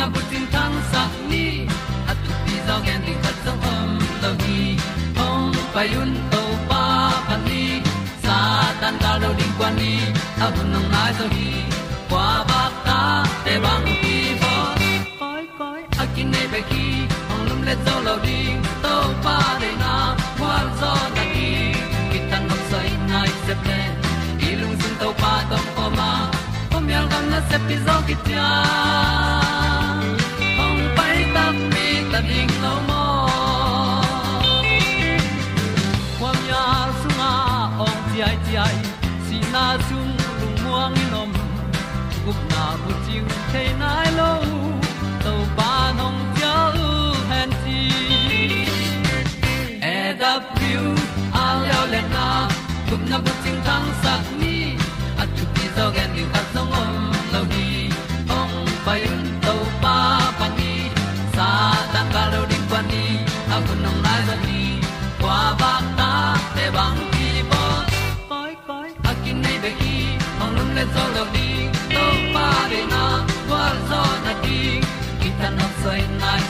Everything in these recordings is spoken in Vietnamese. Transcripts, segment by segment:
na bu tin tan sa ni at tu pi zo gen ding khat zo om lo gi hong pa yun to pa pa ni, sa tan da lo ding kwan ni. A bu nang mai zo hi kwa ba ta te bang ki bo koi koi a kin nei be ki ong lum le zo lo ding to pa de na kwa zo na ki ki tan nok sai nai se pe ilung sun to pa tom pa ma. Pom yal gam na se pi zo ki tia chiu the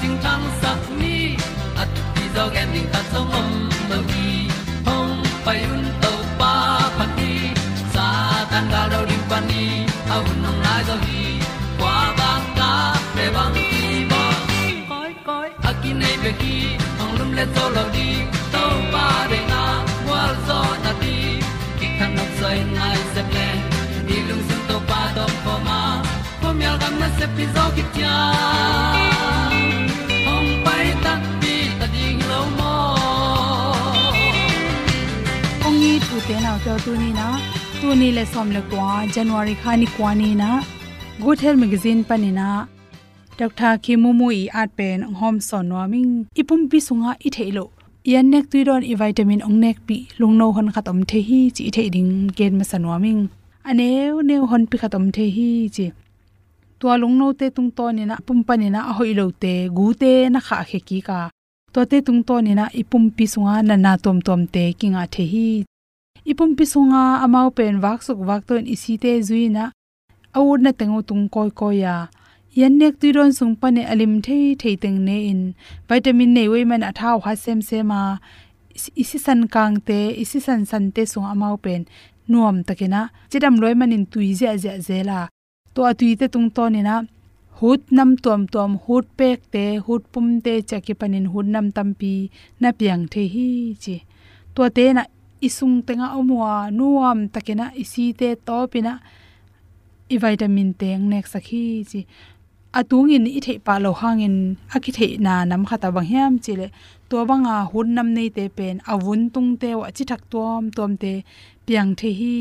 ting tang sat ni at ti zo gen ding ta song mom lo gi hong pai un to pa pa ti. Sa tan ga do ri pa ni. Au nong lai do gi kwa ba ta pe bang ti bo koi koi a ki nei be ki hong lum le to lo di to pa de na wa zo na ti ki kan nok sai nai se ple ni lung sun to pa do pa ma. Po mi gam na se pi zo ki tia te na to tu ni na tu ni le som le kwa january khani kwa ni na good health magazine panina dr kimumu i at pen hom son noming ipum pi sunga i theilo yan nek tu don i vitamin ong nek pi lungno hon khatom the hi chi the ding gen ma sanwaming aneu neu hon pi khatom the hi chi tua lung te tung to ni na pum pa ni na a hoi lo te gu te na kha khe ki ka to te tung to ni na ipum pi sunga na na tom tom te kinga the hi ipum pisunga amau pen wak suk wak ton isi te zui na awur na tengu tung koi koi ya yan nek tu ron sung pa ne alim thei thei teng ne in. Vitamin nei wei man athau ha sem se ma isi san kang te, isi san san te sung amau pen nuam takena. Chidam loi manin tui ja ja zela. To atui te tung to ni na hut nam tom tom hut pek te, hut pum te chaki panin hut nam tampi. Na piang the hi chi. To te na isung tenga omwa nuam takena isi te topina, i vitamin teng nek sakhi chi. Atung in i thei pa lo hangin, aki thei na nam khata bang hiam chile to banga hun nam nei te pen awun tung te wa chi thak tom tom te piang the hi.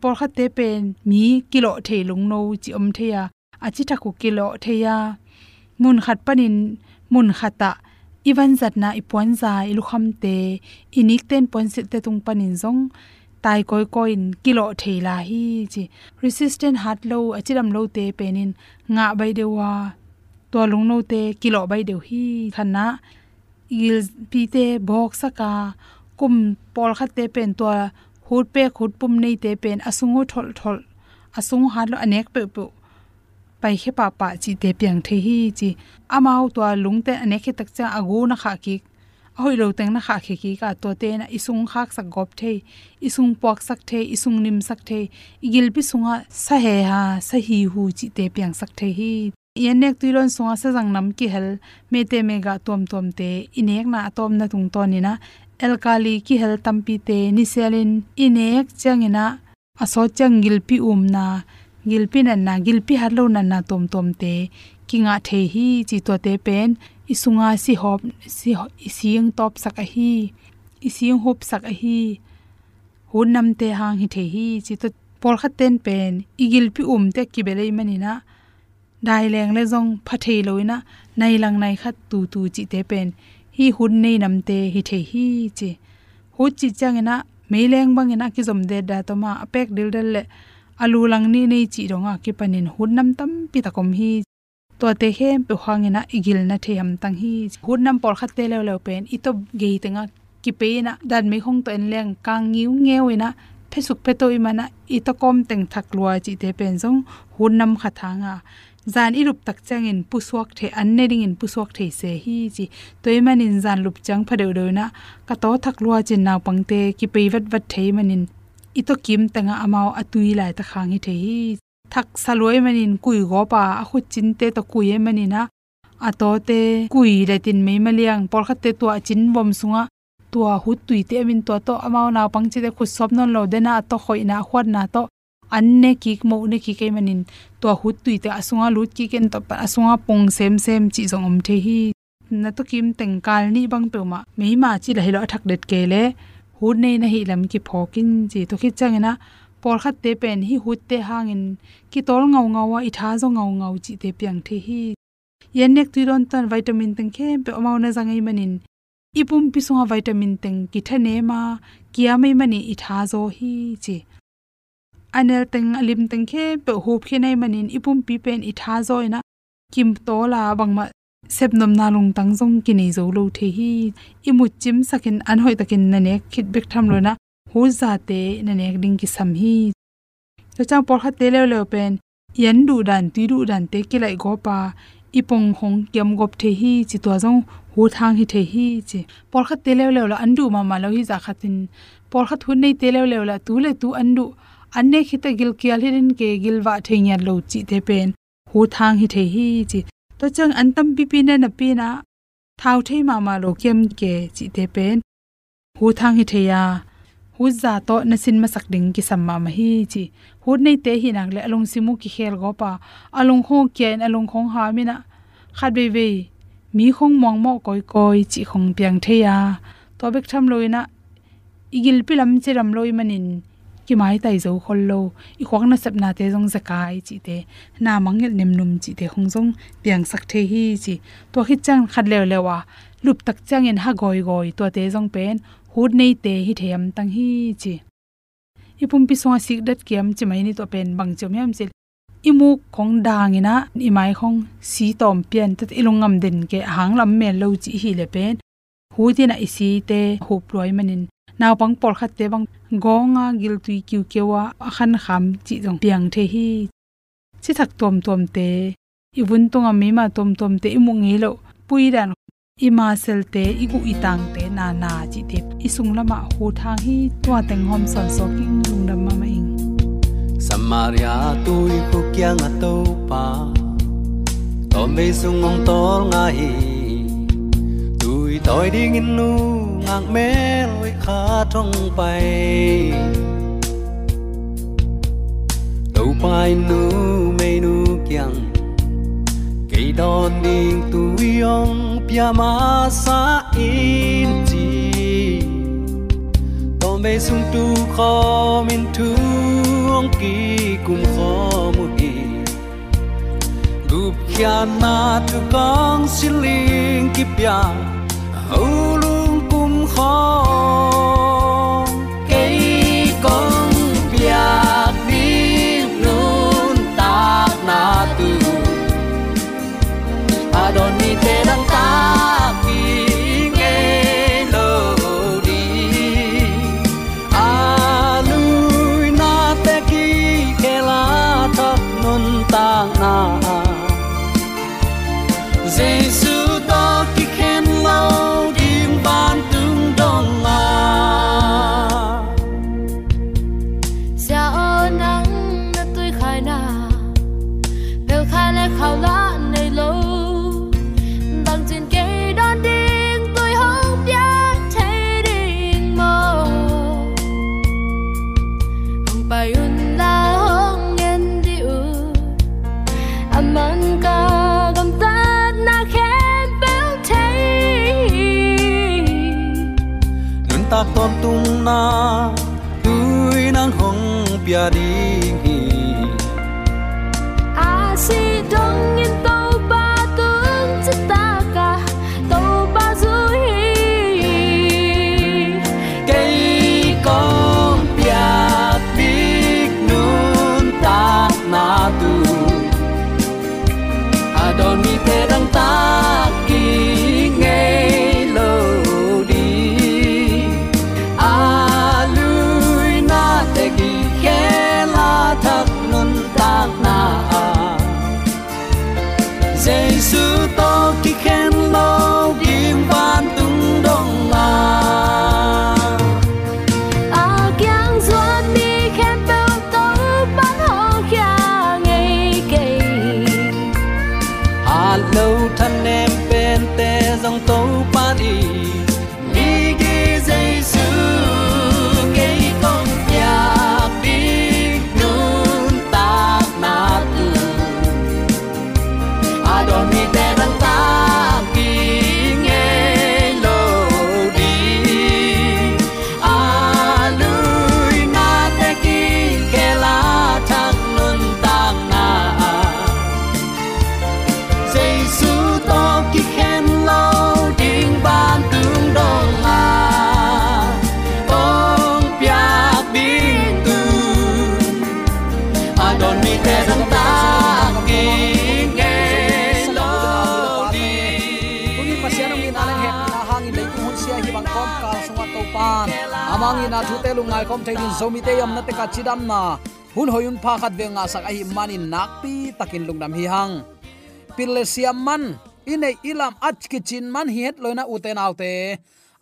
Por kha te pen, mi kilo thei lung no chi om the ya. Achi thaku kilo the ya. Mun khat panin, mun khata iwan zatna ipon za ilukham te inik ten pon sit te tung panin zong, tai koi koin kilo theila hi chi. Resistant heart low achiram lo te penin nga bai dewa to lung no te kilo bai deu hi. Khana il pi te bok saka, kum pol khat te pen to hut pe khut pum nei te pen asungo thol thol, asung ha lo anek pe pu pai khe pa pa chi te piang the hi chi amao to lung te anek khe tak cha agu na kha ki, ahoi lo teng na kha khe ki ka to te na isung khak sak gop the, isung pok sak the, isung nim sak the, igil pi sunga sa he ha, sa hi hu chi te piang sak the hi. Yanek tuiron sunga sa jang nam ki hel, me te me ga tom tom te, inek na atom na tung to ni na, alkali ki hel tampi te niselin inek changina aso changil pi um na gilpi na na gilpi harlo na na tom tom te. Kinga the hi chi to te pen. Isunga si hop, si isiang top sak a hi. Isiang hop sak a hi. Hun nam te hang hi the hi chi to por kha ten pen. Igilpi um te ki belei manina dai leng le jong phathei loina nai lang nai khat tu tu chi te pen. Hi hun nei nam te hi the hi chi. Hu chi changena meileng bangena ki zom de da to ma apek dil dal le alu lang ni nei chi ronga ki panin hun nam tam pi takom hi. To te hem pe hangena igil na the ham tang hi. Hun nam por khat te le le pen. I to ge tenga ki pe na dan me hong to en leng kang ngiu ngewina phesuk pe to imana i to kom teng thak lua chi te pen jong hun nam kha thanga zan irup tak chang in puswak the an ne ring in puswak the se hi chi. Toiman in zan lup chang phadeu do na. Ka to thak lua chin naw pangte ki pe vat vat thei manin ito kim tanga amao atui lai ta khangi the hi. Thak saloi manin kui go pa a khu chin te to kui e manina. A to te kui le tin me maliang por khat te to a chin bom sunga. Tua hu tui te min to to amao na pang chi te khu sop non lo de na to khoi na khwat na to. Anne ki mo ne ki ke manin. To hu tui te asunga lut ki ken to pa asunga pong sem sem chi zong om the hi. Na to kim teng kal ni bang pe ma me ma chi la hi lo thak det ke le hu nei na hi lam ki phokin chi to khi changena por khat te pen hi hut te hangin ki tol ngau ngau wa itha zo ngau ngau chi te piang the hi yenek tuiron tan vitamin teng khe pe amau na zangai manin ipum pi sunga vitamin teng ki thane ma kia mai mani itha zo hi chi anel teng alim teng khe pe hup khi nai manin ipum pi pen itha zo ina kim to la bangma sep nom na lung tang jong ki nei zo lo the hi. Imu chim sakin an hoi takin na ne khit bek tham lo na. Hu za te na ne ding ki sam hi. To chang por khat te le le pen. Yan du dan, ti du dan te ki lai go pa. Ipong hong kiam gop the hi, chi to jong hu thang hi the hi, chi. Por khat te le le la andu ma ma lo hi za khatin por khat hun nei te le le la, tu le tu andu anne khita gil kial hirin ke gilwa theinya lo chi te pen. Hu thang hi the hi, chi to chang antam pi pi na na pi na thau thei ma ma lo kem ke chi te pen hu thang hi theya hu za to na sin ma sak ding ki sam ma hi chi hu nei te hi nang le along simu ki khel go pa along ho kyen along khong ha mi na khat be be mi khong mong mo koi koi chi khong piang theya to bek tham loina igil pilam chiram loi manin ki mai tai zo khol lo i khwang na sap na te jong zakai chi te na mangel nem num chi te khong jong piang sak the hi chi to hi chang khat le lewa lup tak chang en ha goi goi to te jong pen hut nei te hi them tang hi chi ipum pi so sik dat kiam chimai ni to pen bang chom yam chil imu khong dangina imai khong si tom pian tat ilungam den ke hang lam me lo chi hi le pen hu tin a isi te hu ploi manin naw pang por khat te bang gonga gil tui kiu kewa khan kham chi jong piang the hi. Chi thak tom tom te i ibun tonga mi ma tom tom te imu nge lo, pui dan ma sel te i gu i tang te na na chi te i sung lama hu thang hi twa teng hom son so king lung dam ma ing. Samaria tôi ko kyang a to pa, tom be sung ong tol nga hi tôi đi ngin nu ngang me lối khá thong bay. To pai nu me nu kyang cây đòn đình tu yong pia ma sa in chi. To me sung tu kho min tu ong ki kum kho mu hi gup kia na tu kong siling ki pia au Bèo khai lá này lâu. Bằng trên cây đón điên, tôi không biết thấy điên mơ không bài un la hong ngen đi u Aman ka gam tát na khen bèo thấy nun ta ton tung na tui nang hong pia đi. Amang na thu te lu ngai khom thei din zomi te yam na te ka chidam na. Hun hoyun pha khat ve nga sak ahi mani nak pi takin lungdam hi hang. Pille siam man ine ilam ach kichin man hi het loina uten autte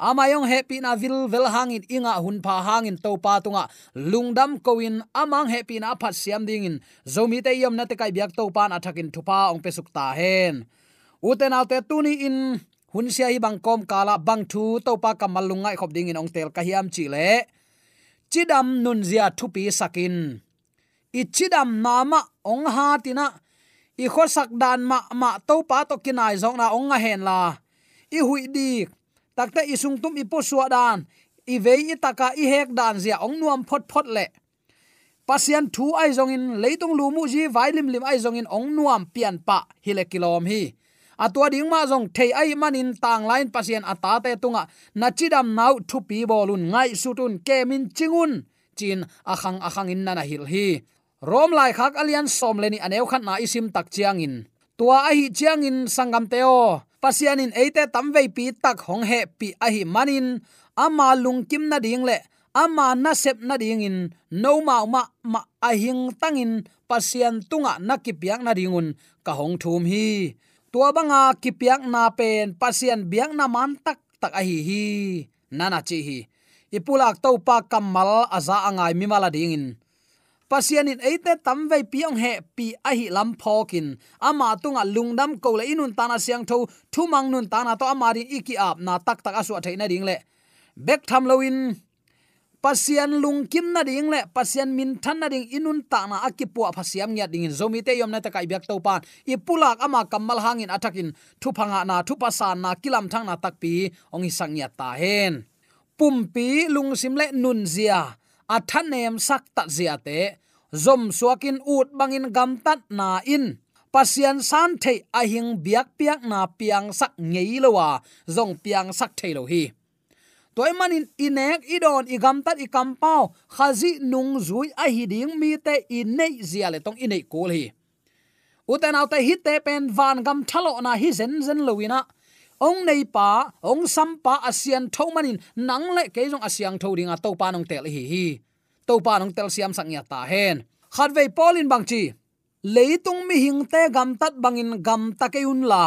amayong happy na vil vel hangin inga hun pha hangin to pa tunga lungdam koin amang happy na phat siam dingin. Zomi te yam na te kai biak to pan athakin thupa ong pesuk ta hen. Uten autte tuni in hun sia hi bang kom kala bang thu to pa kamal lungai khop ding in ong tel ka hiam chi le. Chidam nun zia thupi sakin. I chidam nama ong ha tina i kho sak dan ma ma to pa to kinai zong na ong nga hen la. I hui dik takta i sung tum i po suwa dan. I ve i taka i hek dan zia ong nuam phot phot le. Pasian thu ai zong in, leitung lu mu ji vailim lim lim ai zong in ong nuam pian pa hi le kilom hi atua ding ma zong thei ai manin tang lain pasien ata te tunga. Na chidam nau thu pi bolun ngai sutun kemin chingun. Chin akhang akhang in na hil hi. Rom lai khak alian som leni aneu khat na isim tak chiang in. Tua a hi chiang in sangam teo pasianin eite tamvei pi tak hong he pi a hi manin ama lung kim na ding le. Ama na sep na ding in. No ma ma ma a hing tangin pasian tunga nakipiak na ringun ka hong thum hi tua banga kipiak na pen, pasien biak na man tak tak a hi hi nana chi hi. Ipulak to pa kamal aza angai mi mala ding in pasianin eite tamve piong he, pi a hi lam phokin ama tunga lungdam ko le inun tana siang tho thumang nun tana to amari iki ap na tak tak asu athaina ding le. Bek tham loin pasian lung kim na ding le, pasian min than na ding, inun ta na akipu phasiam nya ding zomi te yom na ta kai byak to pan i pulak ama kamal hangin atakin thu phanga na thu pasan na, kilam thang na takpi ong hi sang nya ta hen. Pumpi lung sim le nun zia. Athanem sak ta zia te. Zom suakin ut bangin gam tat na in. Pasian san thei ahing biak piak na piang sak ngei lowa. Zong piang sak thei lo hi toy manin inek idon igam tat ikam khazi nung zui a hi mi te in nei zia le tong inei kol hi uten autte hi te pen van gam thalo na hi zen zen lowina ong nei pa ong sam pa asian tho manin nang le ke jong asiang tho dinga to pa nong tel hi hi to pa nong tel siam sang ya ta hen khat vei polin bang chi leitung mi hing te gam tat bangin gam un la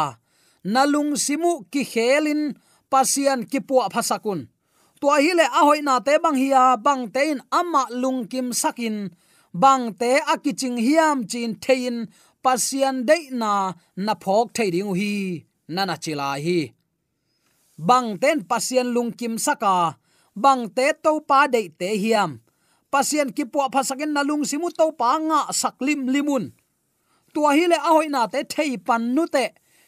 nalung simu ki khelin pasian ki pu phasakun tua hi le a hoi na te bang hiya bang te in ama lung kim sakin. Bang te akiching hiam chin thein pasian de na na phok thei ding hi. Nana chila hi. Bang ten pasian lung kim saka. Bang te to pa de te hiam. Pasian ki po phasakin na lung simu to pa nga saklim limun. Tua hi le a hoi na te thei pan nu te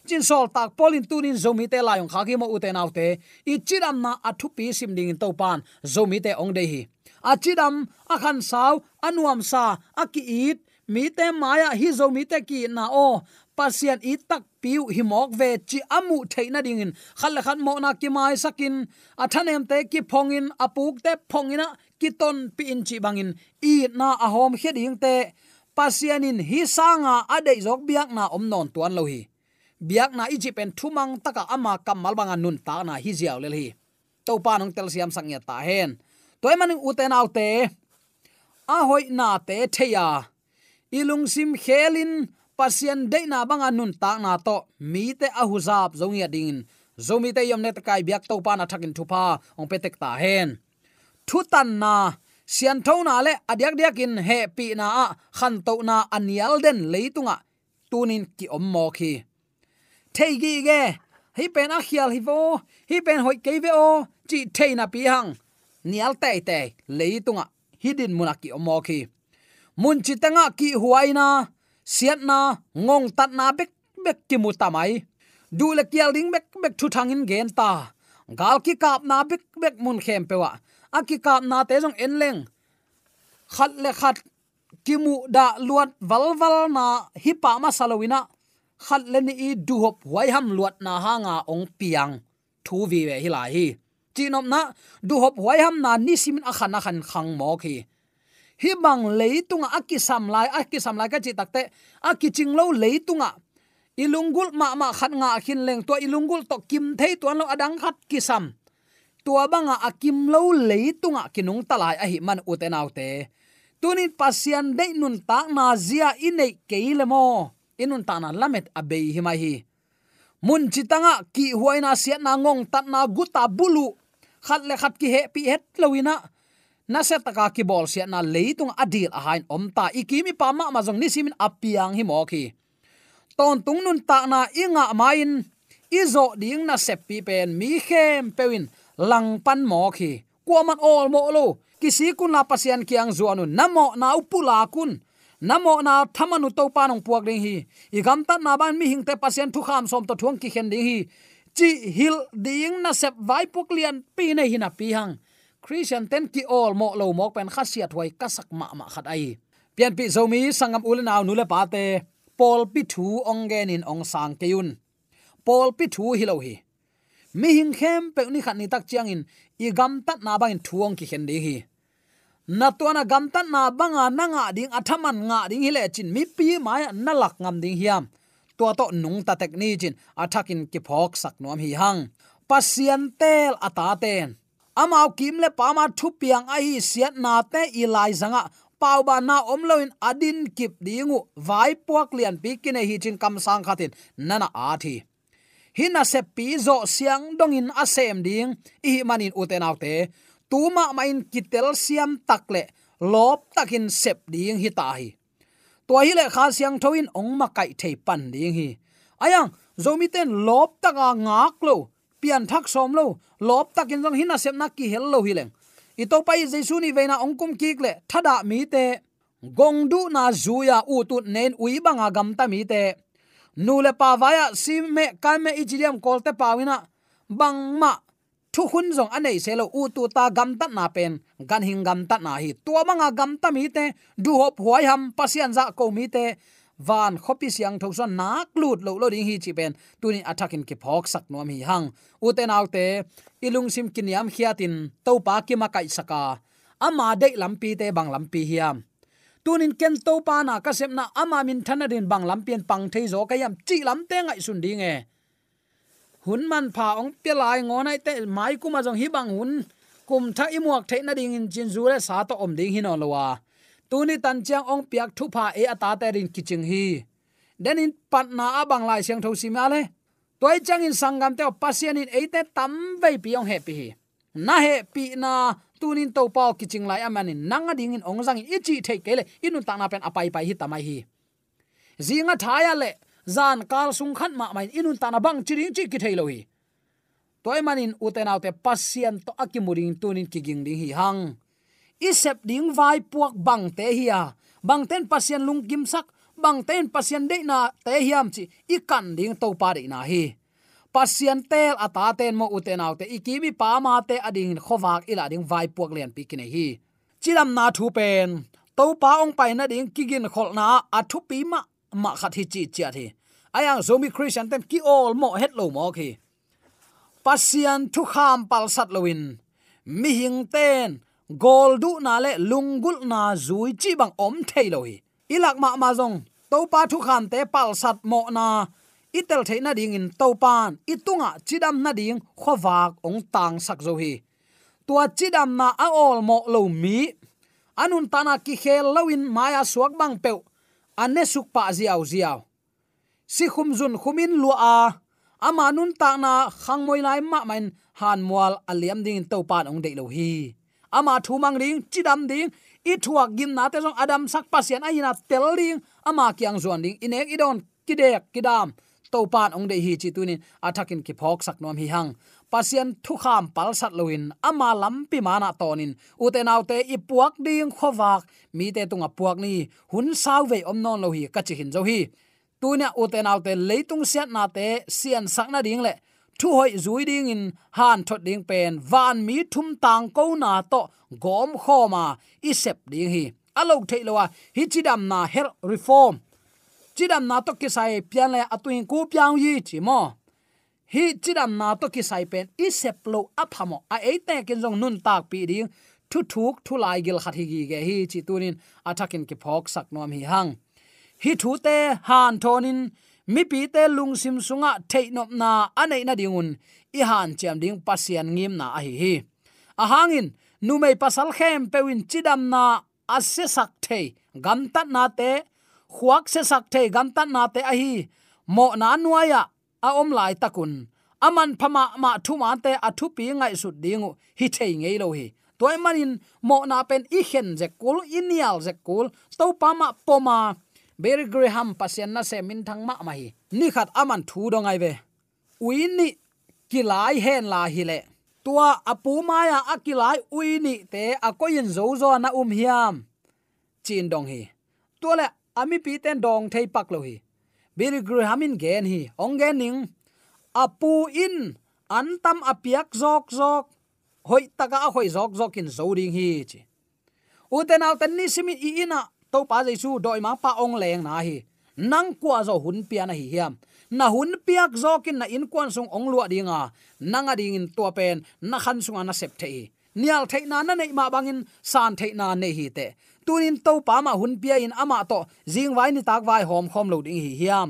chin sol tak polin tunin zomi te layong khaki mo uten autte i chiram na athu pi sim ding to pan zomi te ong dei hi. A chidam khan saw anuam sa aki it mi te maya hi zomi te ki na o pasian i tak piu hi mok ve chi amu theina ding in khal khan mo na ki mai sakin athanem te ki phongin apuk te phongina ki ton pi in chi bangin i na ahom heding te pasianin hi sanga ade jok biak na om non tuan lo hi biak na iji pen thumang taka ama kamal banga nun ta na hi jiaw le hi. To pa nong tel siam sang ya ta hen. Toy maning uten autte a hoi na te theya. Ilung sim khelin pasien de na banga nun ta na to. Mi te a huzap zong ya ding. Zomi te yom net kai biak to pa na thakin thupa. Ong petek ta hen. Thu tan na. Sian tho na le adyak dyak in he pi na a. Khan to na anial den leitunga. Tunin ki om mo khi thei gi ge hi pen a khial hi vo hi pen hoi ke ve o chi thei na pi hang nial te te leitunga hidin munaki omo khi mun chi tanga ki huaina siat na ngong tat na bek bek ki mu tamai du le kial ding bek bek thu thangin gen ta gal ki kap na bek bek mun khem pewa a ki kap na te jong en leng. Khat le khat kim mu da luat val val na hi pa ma salowina khat le ni i du hop huai ham luat na hanga ong piang. Thu vi ve hi lai hi. Chinom na, du hop huai ham na ni sim a khan a khan khang mo khi hi bang leitunga akisam lai akisam lai ka chi takte akiching lo leitunga. Ilungul ma ma khat nga khin leng to ilungul to kim thei to lo adang khat kisam tua banga akim lo leitunga kinung talai a hi man utenaute tunin pasian de nun ta na zia inei keilemo mo inun ta na lamet abei himai hi mun chitanga ki huaina siat na ngong tat na guta bulu. Khat le khat ki he, pi het lowina na se taka ki bol siat na leitung adil a hain om ta. Ikimi pa ma ma jong nisimin apiang hi mo ki ton tung nun ta na inga main. Izo ding na sep pi pen mi khem pewin lang pan mo khi kuaman ol mo lo. Kisi kun la pasian kiang zuanu namo na upula kun namo na thamanu to panong puak ding hi. I gam ta na ban mi hing te pasien thu kham som to thuang ki khen ding hi. Chi hil ding na sep vai puk lian pi ne hi na pi hang. Christian ten ki all mo lo mok pen khasiat hoi kasak ma ma khat ai. Pian pi zomi sangam ul naw nu le pa te. Pol pi thu ong gen in ong sang ke yun. Pol pi thu hi lo hi. Mi hing khem pe ni khat ni tak chiang in. I gam tat na bang thuang ki khen ding hi na to na gam tan na banga nanga ding athaman nga ding hile chin mi pi mai na lak ngam ding hiam. To to nung ta tek ni chin, athakin ki phok sak nom hi hang. Pasien tel ata ten. Amao kim le pama thu piang ai siat na te ilai zanga. Pau ba na om loin adin kip dingu, vai puak lian pi kine hi chin kam sang khatin. Nana a thi. Hina se pi zo siang dongin asem ding, i manin uten autte tuma main kitel siam takle lop takin sep ding hi ta hi. To hi le kha siang thoin ong ma kai thei pan ding hi. Ayang zomi ten lop taka ngak lo, pian thak som lo, lop takin jong hina sep na ki hel lo hi leng. I to pai jesu ni veina ong kum kik le thada mi te. Gong du na zuya u tu nen ui banga gam ta mi te. Nu le pa vaya sim me kan me ichiliam kolte pawina bang ma thu hun zong anei selo u tu ta gam ta na pen. Gan hing gam ta na hi. Tua manga gam ta mi te. Du hop huai ham pasian za ko mi te. Van khopi siang thok zon nak lut lo lo ding hi chi pen. Tunin attacking ki phok sak nom hi hang. U te nau te ilung sim kiniam khiatin to pa ki ma kai saka. Ama de lampi te bang lampi hiam tunin ken to pa na ka sem na ama min thanarin bang lampian pang thei zo kayam chi lam te ngai sun ding e hun man pha ong pe lai ngonai te mai kuma jong hi bang hun. Kum tha imuak the na ding in chin zu le sa to om ding hin on lowa tuni tan chang ong piak thu pha e ata te rin kiching hi. Den in pat na abang lai siang tho si ma le. Toy chang in sangam te pasian in eite tam ve pi ong happy hi. Na he pi na tunin to pau kiching lai amani nanga ding in ong jang in ichi the kele inu ta na pen apai pai hi tamai hi. Zinga thaya le zan kal sung khan ma mai inun ta na bang chiri chi ki thailo hi toy manin uten autte pasien to akimuring tunin kiging ding hi hang. Isep ding vai puak bang te hiya bang ten pasien lung kim sak, bang ten pasien de na te hiam chi ikan ding to pa de na hi. Pasien tel ata ten mo uten autte ikimi pa ma te ading khowak ila ding vai puak len pikine hi. Chilam na thu pen. To pa ong pai na ding kigin khol na athu pi ma ma khat hi chi chi thi ayang zomi christian tem ki all mo het lo mo khi pasian thu kham pal sat loin mi hing ten gol du na le lungul na zui chi bang om thei loi ilak ma ma zong to pa thu kham te pal sat mo na. Itel theina ding in to pan itunga chidam na ding khowak ong tang sak zo hi tua chidam na a ol mo lo mi. Anun tana ki khel lawin maya suak bang pe ane suk pa ziaw ziaw si khum zun khumin lu a. Ama nun ta na khang moi lai ma main han mual aliam ding to pan ong de lo hi. Ama thu mang ring chidam ding, i thuak gim na te jong adam sak pasian aina tel ring. Ama kyang zuan ding inek idon kidek kidam to pan ong de hi chi tunin athakin ki phok sak nom hi hang. Pasien thu kham pal sat loin ama lampi mana tonin uten autte i puak ding khowak mi te tunga puak ni. Hun sau ve om non lo hi, ka chi hin zo hi tuna uten autte leitung siat na te sian sak na ding le. Thu hoi zui ding in han thot ding pen. Van mi thum tang ko na to gom kho ma i sep ding hi. Alok theilowa hi chidam na her reform. Chidam na to kisai pian le atuin ku piang yi chi mo. Hi chidam na to ki sai pen. I seplo aphamo a eite kin jong nun tak pi ding. Thu thuk thu lai gil khathi gi ge hi chi tunin. Athakin ki phok sak nom hi hang hi thu te han thonin, mi pi te lung sim sunga theinop na anei na dingun. I han cham ding pasian ngim na a hi hi. A hangin nu mei pasal khem pewin chidam na ase sak the gam tat na te, khuak se sak the gam tat na te a hi. Mo na nuaya a om lai takun. Aman phama ma thu ma te a thu pi ngai su dingu, hi thei ngei lo hi. Toy manin, mo na pen i khen je kul inial je kul, to pama poma ber graham pasien na se min thang ma mai. Ni khat aman thu do ngai ve. Uini kilai hen la hi le. Tua apu maya akilai uini te akoyin zo zo na um hiam. Chin dong hi. Tua le ami pi ten dong thei pak lo hi. Biri grahamin gen hi. Ong gen ning. Apu in antam apiak zok zok. Hoi taka hoi zok zok in zoding hi chi. Uten al tan ni simi i ina to pa jaisu doi ma pa ong leng na hi. Nang kwa zo hun pia na hi hiam. Na hun piak zokin na in kwan sung ong lua dinga nang ading in to pen, na khan sunga na sep thei nial thei na nei ma bangin san theina nei hi te. Tunin to pa ma hun pia in ama to jing vai ni tak wai hom khom lo ding hi hiam.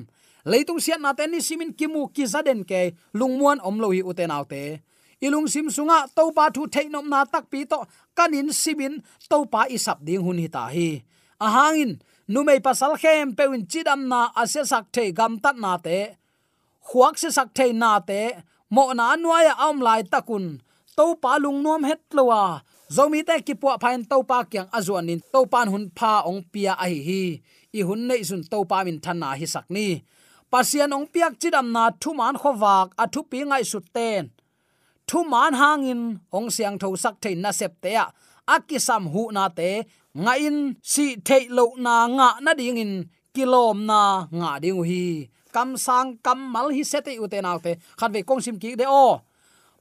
Leitung sian na ten ni simin kimu ki zaden ke lungmuan om lo hi uten autte ilung sim sunga to pa thu theinom na tak pi to, kanin simin to pa isap ding hun hi ta hi ahangin, numei pasal khem pewin chidam na ase sak the gam tat na te. Khuak se sak the na te, mo na nuaya aum lai takun. To pa lung nom het lowa. Zomi te ki po phain to pa kyang azuan in to pan hun pha ong pia a hi hi. I hun nei sun to pa min than na hi sak ni. Pasian ong piak chidam na thu man khowak a thu pi ngai su ten. Thu man hangin, ong siang tho sak thein na sep te a akisam hu na te nga in si thei lo na nga na ding in kilom na nga ding hi. Kam sang kam mal hi sete u te naw te khat ve kong sim ki de o.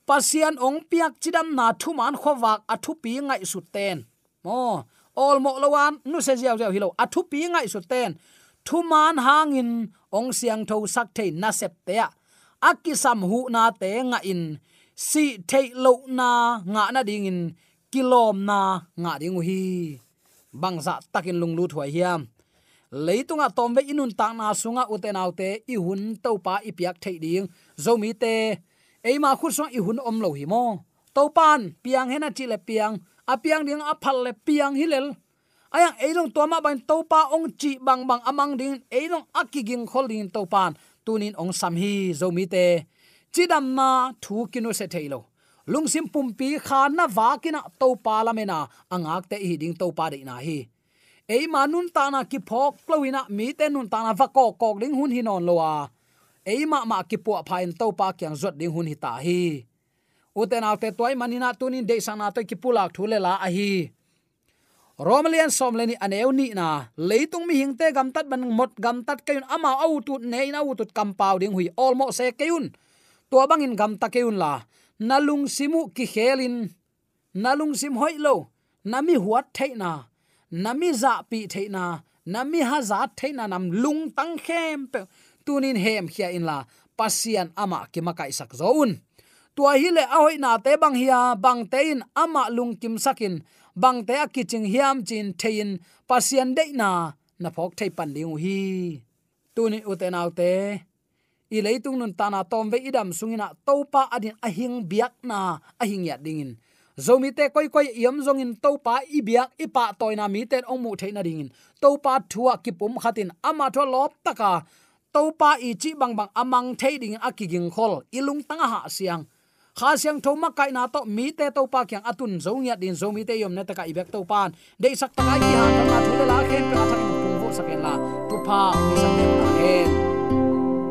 Pasian ong piak chidam na thu man khowak a thu pi ngai su ten. Mo, ol mo lawan nu se jiao jiao hi lo. A thu pi ngai su ten. Thu man hangin ong siang tho sak thei na sep te akisam hu na te nga in. Si thei lo na nga na ding in kilom na nga ding hi bangza takin lung lu thuai hiam. Leitunga tombe inun ta na sunga uten autte i hun to pa i piak thei ding. Zomi te eima khu so i hun om lo hi mo. To pan, piang hena chi le piang. A piang ding a phal le piang hilel ayang eilong toma ban to pa ong chi bang bang amang ding. Eilong akiging khol ding to pan. Tunin ong sam hi. Zomi te chidam na thu kinu se thailo lungsim pumpi kha na wa kina to pa la mena angak te hi ding to pa de na hi. Ei manun ta na ki phok lowina mi te nun ta na va ko kok ding hun hi non lowa ei ma ma ki pu phain to pa kyang zot ding hun hi ta hi. Uten autte toy manina tunin de sana to ki pulak thule la a hi. Romlian somleni aneu ni na, leitung mi hingte gam tat ban mot gam tat kayun ama au tut nei na u tut kam pau ding hui almo se kayun to bangin gam ta kayun la nalung simu ki khelin nalung sim hoi lo, nami huat theina, nami za pi theina, nami ha za theina nam lung tang khem pe, tunin hem khia in la, pasian ama ki makai sak zoun. Tua hi le a hoi na te bang hia, bang te in ama lung kim sakin, bang te a kiching hiam chin thein pasian de na na phok thei pan ding hi. Tuni utenaute i leitung nun tana tom ve idam sungina topa adin ahing biak na ahing ya dingin zomi te koi koi yam zong in to pa i biak i pa toina mi ten ong mu theina dingin topa pa thua ki pum khatin ama tho lop taka topa i chi bang bang amang thei ding akiging khol. Ilung tanga ha siang. Kha siang tho ma kai na to mi te to pa kyang atun zong ya din zomi te yom na taka i bek to pan de sak taka ki han na thule la khen ka thak pung vo saken la. Tu pa, mi sak ta hen